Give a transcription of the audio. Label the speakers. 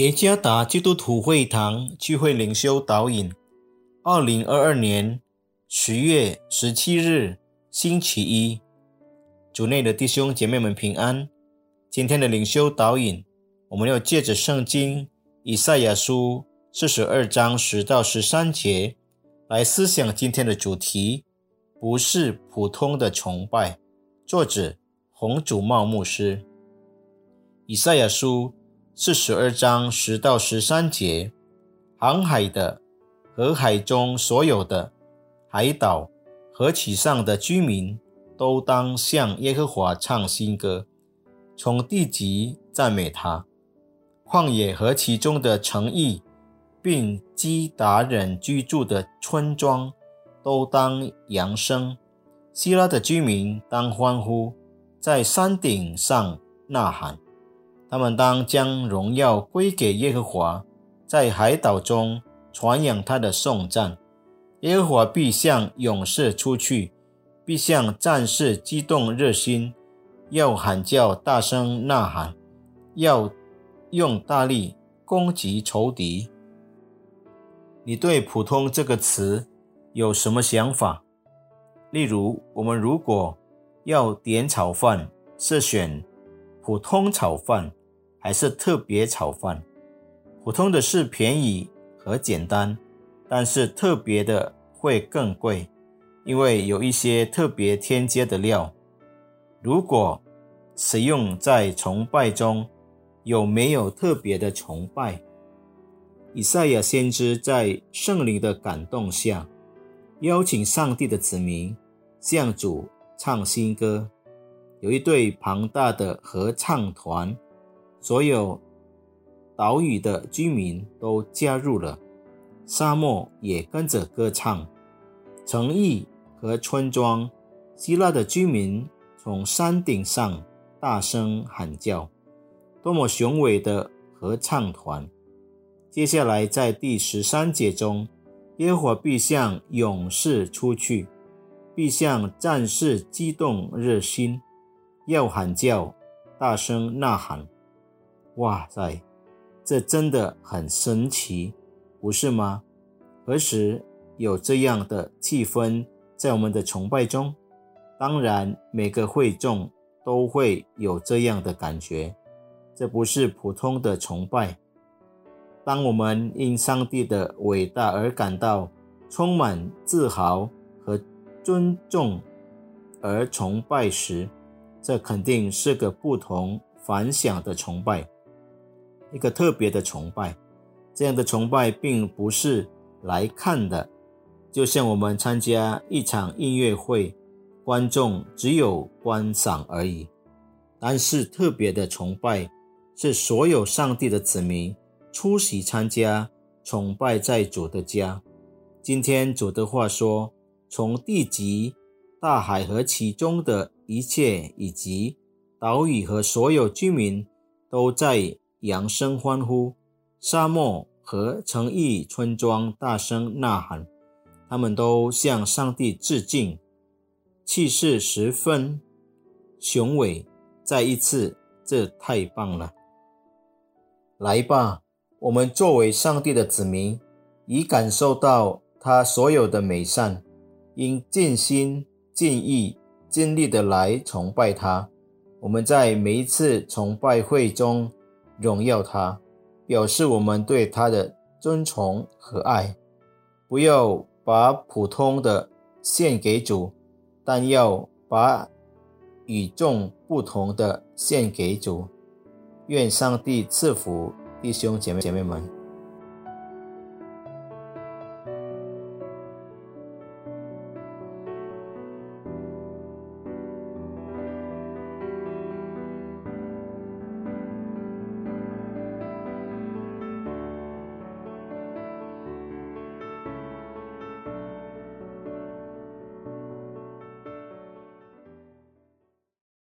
Speaker 1: 耶加达基督徒会堂聚会领袖导引，二零二二年十月十七日星期一，主内的弟兄姐妹们平安。今天的领袖导引，我们要借着圣经以赛亚书四十二章十到十三节来思想今天的主题，不是普通的崇拜。作者洪祖茂牧师，以赛亚书。四十二章十到十三节，航海的和海中所有的海岛和其上的居民，都当向耶和华唱新歌，从地极赞美他。旷野和其中的城邑，并基达人居住的村庄，都当扬声。希拉的居民当欢呼，在山顶上呐喊。他们当将荣耀归给耶和华，在海岛中传扬他的颂赞。耶和华必向勇士出去，必向战士激动热心，要喊叫，大声呐喊，要用大力攻击仇敌。你对“普通”这个词有什么想法？例如，我们如果要点炒饭，是选普通炒饭？还是特别炒饭，普通的是便宜和简单，但是特别的会更贵，因为有一些特别添加的料。如果使用在崇拜中，有没有特别的崇拜？以赛亚先知在圣灵的感动下，邀请上帝的子民向主唱新歌，有一对庞大的合唱团。所有岛屿的居民都加入了，沙漠也跟着歌唱，城邑和村庄，希腊的居民从山顶上大声喊叫，多么雄伟的合唱团！接下来在第十三节中，耶和必向勇士出去，必向战士激动热心，要喊叫，大声呐喊。哇塞，这真的很神奇，不是吗？何时有这样的气氛在我们的崇拜中？当然，每个会众都会有这样的感觉。这不是普通的崇拜。当我们因上帝的伟大而感到充满自豪和尊重而崇拜时，这肯定是个不同凡响的崇拜。一个特别的崇拜，这样的崇拜并不是来看的，就像我们参加一场音乐会，观众只有观赏而已。但是特别的崇拜是所有上帝的子民出席参加，崇拜在主的家。今天主的话说：“从地极、大海和其中的一切，以及岛屿和所有居民，都在。”扬声欢呼，沙漠和城邑村庄大声呐喊，他们都向上帝致敬，气势十分雄伟。再一次，这太棒了！来吧，我们作为上帝的子民，已感受到他所有的美善，应尽心尽意尽力的来崇拜他。我们在每一次崇拜会中。荣耀他，表示我们对他的尊崇和爱。不要把普通的献给主，但要把与众不同的献给主。愿上帝赐福弟兄姐妹姐妹们。